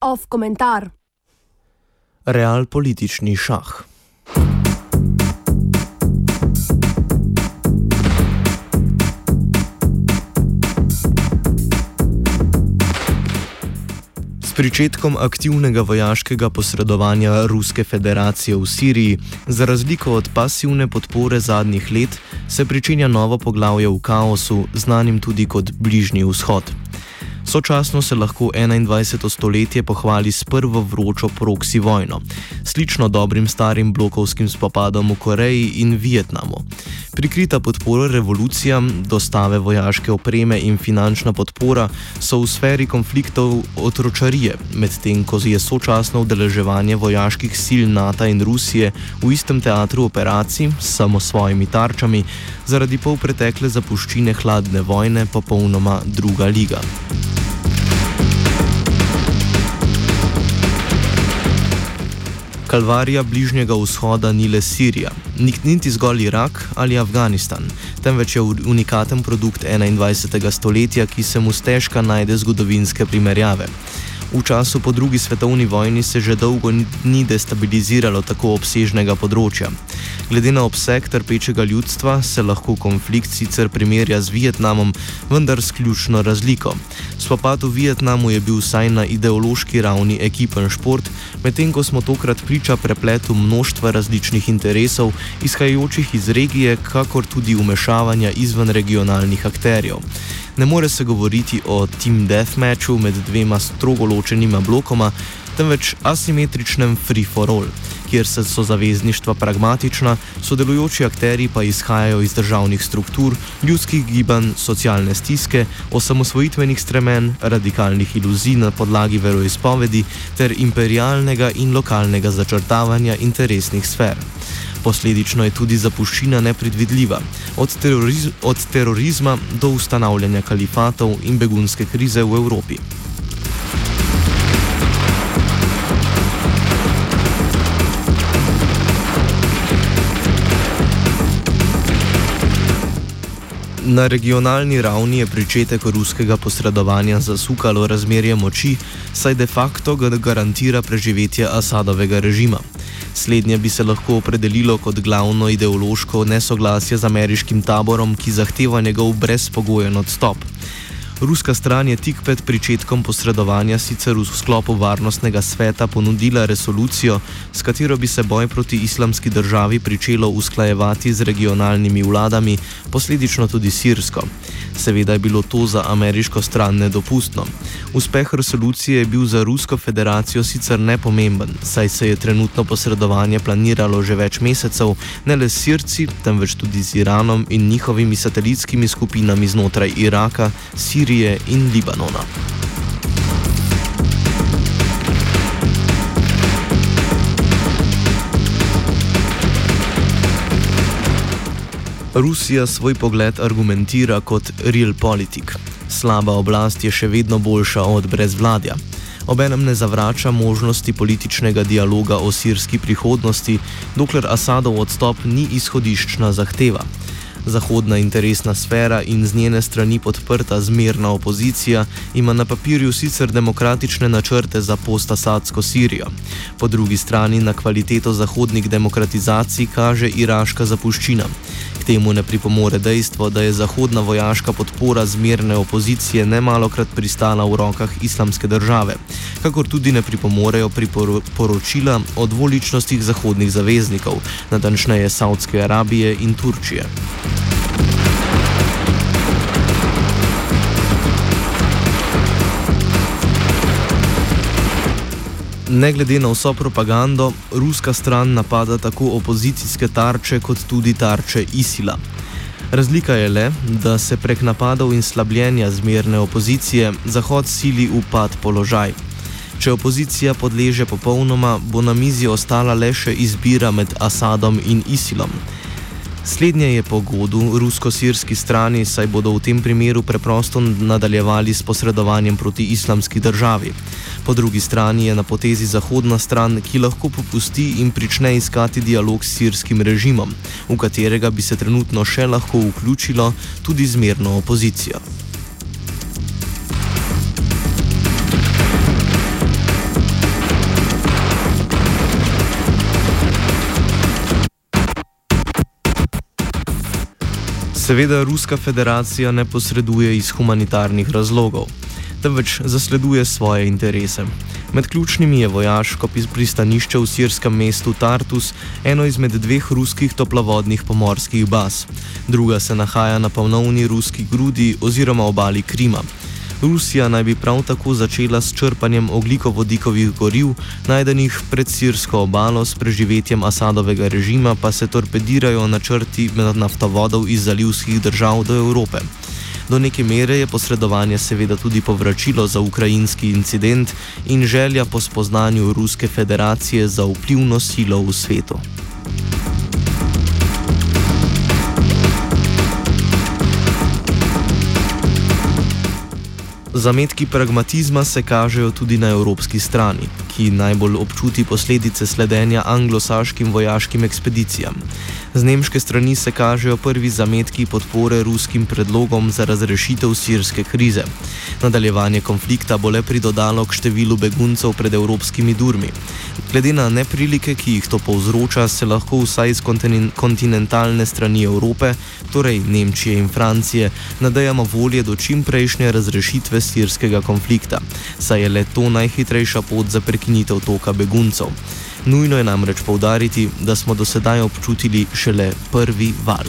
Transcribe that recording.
Off komentar. Real politični šah. Pričetkom aktivnega vojaškega posredovanja Ruske federacije v Siriji, za razliko od pasivne podpore zadnjih let, se pričenja novo poglavje v kaosu, znanim tudi kot Bližnji vzhod. Sočasno se lahko 21. stoletje pohvali s prvo vročo proksi vojno, slično dobrim starim blokovskim spopadom v Koreji in Vietnamu. Prikrita podpora revolucijam, dostave vojaške opreme in finančna podpora so v sferi konfliktov otročarije, medtem ko je sočasno udeleževanje vojaških sil NATO in Rusije v istem teatru operacij s samo svojimi tarčami zaradi polpretekle zapuščine hladne vojne popolnoma druga liga. Kalvarija Bližnjega vzhoda ni le Sirija, niti zgolj Irak ali Afganistan, temveč je unikaten produkt 21. stoletja, ki se mu stežka najde zgodovinske primerjave. V času po drugi svetovni vojni se že dolgo ni destabiliziralo tako obsežnega področja. Glede na obseg trpečega ljudstva se lahko konflikt sicer primerja z Vietnamom, vendar s ključno razliko. Spopad v Vietnamu je bil vsaj na ideološki ravni ekipen šport, medtem ko smo tokrat priča prepletu množstva različnih interesov, izhajajočih iz regije, kakor tudi umešavanja izven regionalnih akterjev. Ne more se govoriti o team deathmatchu med dvema strogo ločenima blokoma, temveč asimetričnem free for all, kjer so zavezništva pragmatična, sodelujoči akteri pa izhajajo iz državnih struktur, ljudskih gibanj, socialne stiske, osamosvojitvenih stremen, radikalnih iluzij na podlagi veroizpovedi ter imperialnega in lokalnega začrtavanja interesnih sfer. Posledično je tudi zapuščina nepredvidljiva, od, teroriz od terorizma do ustanavljanja kalifatov in begunske krize v Evropi. Na regionalni ravni je pričetek ruskega posredovanja zasukalo razmerje moči, saj de facto ga garantira preživetje Asadovega režima. Slednje bi se lahko opredelilo kot glavno ideološko nesoglasje z ameriškim taborom, ki zahteva njegov brezpogojen odstop. Ruska stran je tik pred začetkom posredovanja sicer v sklopu varnostnega sveta ponudila resolucijo, s katero bi se boj proti islamski državi pričelo usklajevati z regionalnimi vladami, posledično tudi sirsko. Seveda je bilo to za ameriško stran nedopustno. Uspeh resolucije je bil za Rusko federacijo sicer nepomemben, saj se je trenutno posredovanje planiralo že več mesecev, ne le s Sirci, temveč tudi z Iranom in njihovimi satelitskimi skupinami znotraj Iraka, Sirije in Libanona. Rusija svoj pogled argumentira kot realpolitik. Slaba oblast je še vedno boljša od brezvladja. Obenem ne zavrača možnosti političnega dialoga o sirski prihodnosti, dokler Asadov odstop ni izhodiščna zahteva. Zahodna interesna sfera in z njene strani podprta zmerna opozicija ima na papirju sicer demokratične načrte za post-asadsko Sirijo. Po drugi strani na kvaliteto zahodnih demokratizacij kaže iraška zapuščina. Temu ne pripomore dejstvo, da je zahodna vojaška podpora zmerne opozicije nemalokrat pristala v rokah islamske države, kakor tudi ne pripomorejo priporočila o dvoličnostih zahodnih zaveznikov, natančneje Saudske Arabije in Turčije. Ne glede na vso propagando, ruska stran napada tako opozicijske tarče, kot tudi tarče ISIL-a. Razlika je le, da se prek napadov in slabljenja zmerne opozicije Zahod sili v pad položaj. Če opozicija podleže popolnoma, bo na mizi ostala le še izbira med Asadom in ISIL-om. Slednje je pogodu rusko-sirski strani, saj bodo v tem primeru preprosto nadaljevali s posredovanjem proti islamski državi. Po drugi strani je na potezi zahodna stran, ki lahko popusti in prične iskati dialog s sirskim režimom, v katerega bi se trenutno še lahko vključilo tudi zmerno opozicijo. Seveda Ruska federacija ne posreduje iz humanitarnih razlogov, temveč zasleduje svoje interese. Med ključnimi je vojaško pristanišče v sirskem mestu Tartus, eno izmed dveh ruskih toplovodnih pomorskih baz. Druga se nahaja na polnovni ruski grudi oziroma obali Krima. Rusija naj bi prav tako začela s črpanjem oglikovodikovih goriv, najdenih pred sirsko obalo, s preživetjem Asadovega režima pa se torpedirajo načrti naftovodov iz zalivskih držav do Evrope. Do neke mere je posredovanje seveda tudi povračilo za ukrajinski incident in želja po spoznanju Ruske federacije za vplivno silo v svetu. Zametki pragmatizma se kažejo tudi na evropski strani, ki najbolj občuti posledice sledenja anglosaškim vojaškim ekspedicijam. Z nemške strani se kažejo prvi zametki podpore ruskim predlogom za razrešitev sirske krize. Nadaljevanje konflikta bo le pridodalo k številu beguncev pred evropskimi durmi. Glede na neprilike, ki jih to povzroča, se lahko vsaj iz kontinentalne strani Evrope, torej Nemčije in Francije, nadejamo volje do čimprejšnje razrešitve sirskega konflikta, saj je le to najhitrejša pot za prekinitev toka beguncev. Nujno je namreč povdariti, da smo do sedaj občutili šele prvi val.